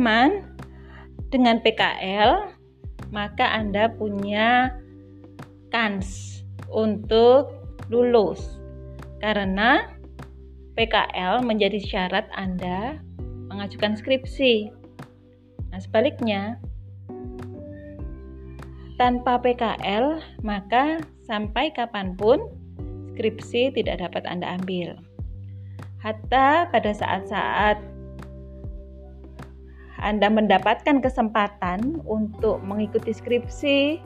teman-teman, dengan PKL maka Anda punya kans untuk lulus karena PKL menjadi syarat Anda mengajukan skripsi. Nah, sebaliknya, tanpa PKL, maka sampai kapan pun skripsi tidak dapat Anda ambil. Hatta pada saat-saat anda mendapatkan kesempatan untuk mengikuti skripsi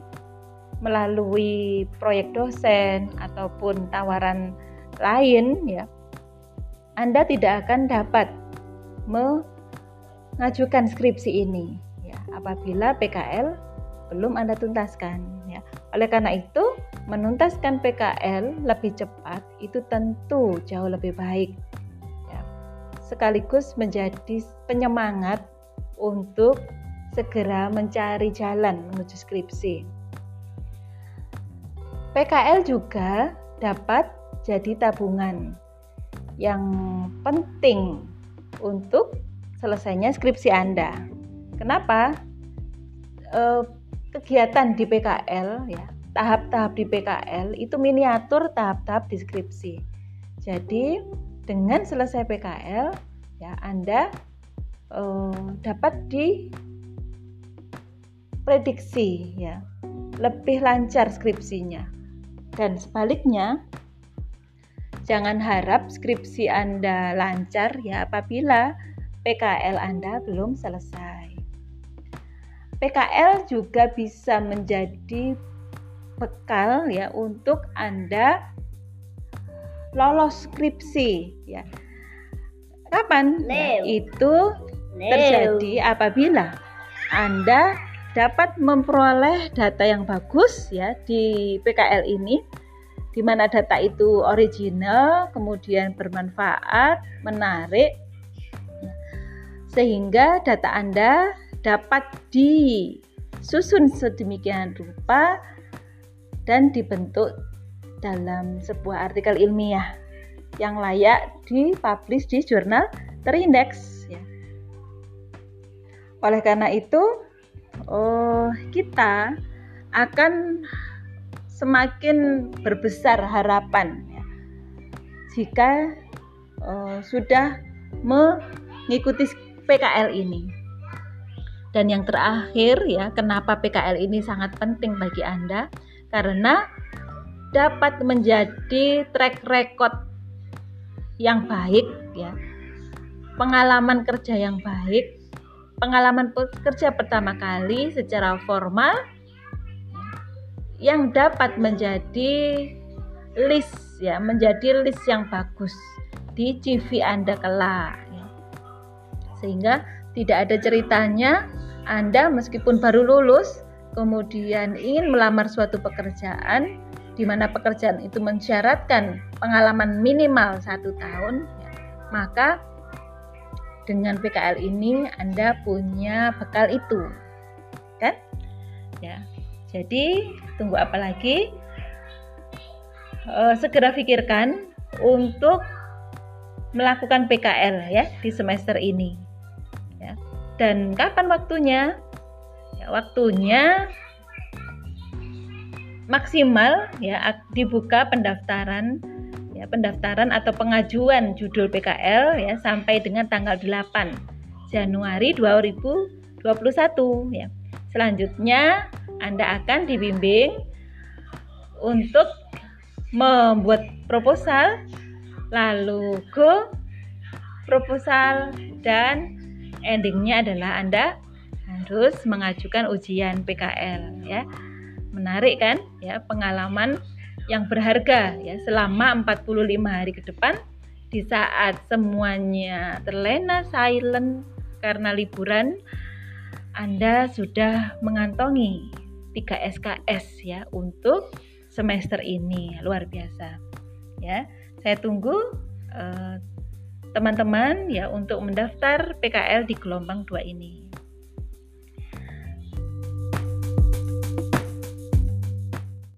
melalui proyek dosen ataupun tawaran lain ya. Anda tidak akan dapat mengajukan skripsi ini ya apabila PKL belum Anda tuntaskan ya. Oleh karena itu, menuntaskan PKL lebih cepat itu tentu jauh lebih baik. Ya. Sekaligus menjadi penyemangat untuk segera mencari jalan menuju skripsi. PKL juga dapat jadi tabungan yang penting untuk selesainya skripsi Anda. Kenapa? E, kegiatan di PKL ya, tahap-tahap di PKL itu miniatur tahap-tahap deskripsi. Jadi dengan selesai PKL ya Anda uh, dapat diprediksi ya. Lebih lancar skripsinya. Dan sebaliknya jangan harap skripsi Anda lancar ya apabila PKL Anda belum selesai. PKL juga bisa menjadi bekal ya untuk Anda lolos skripsi ya. Kapan? Ya, itu terjadi apabila Anda dapat memperoleh data yang bagus ya di PKL ini di mana data itu original, kemudian bermanfaat, menarik sehingga data Anda dapat disusun sedemikian rupa dan dibentuk dalam sebuah artikel ilmiah yang layak dipublish di jurnal terindeks ya. Oleh karena itu, oh, kita akan semakin berbesar harapan ya, jika oh, sudah mengikuti PKL ini. Dan yang terakhir ya, kenapa PKL ini sangat penting bagi Anda? Karena dapat menjadi track record yang baik ya. Pengalaman kerja yang baik pengalaman pekerja pertama kali secara formal yang dapat menjadi list ya, menjadi list yang bagus di CV Anda kelak ya. Sehingga tidak ada ceritanya Anda meskipun baru lulus kemudian ingin melamar suatu pekerjaan di mana pekerjaan itu mensyaratkan pengalaman minimal satu tahun, ya, maka dengan PKL ini Anda punya bekal itu. Kan? Ya. Jadi, tunggu apa lagi? E, segera pikirkan untuk melakukan PKL ya di semester ini. Ya. Dan kapan waktunya? Ya, waktunya maksimal ya dibuka pendaftaran ya, pendaftaran atau pengajuan judul PKL ya sampai dengan tanggal 8 Januari 2021 ya. Selanjutnya Anda akan dibimbing untuk membuat proposal lalu go proposal dan endingnya adalah Anda harus mengajukan ujian PKL ya. Menarik kan ya pengalaman yang berharga ya selama 45 hari ke depan. Di saat semuanya terlena silent karena liburan Anda sudah mengantongi 3 SKS ya untuk semester ini. Luar biasa ya. Saya tunggu eh, teman-teman ya untuk mendaftar PKL di gelombang 2 ini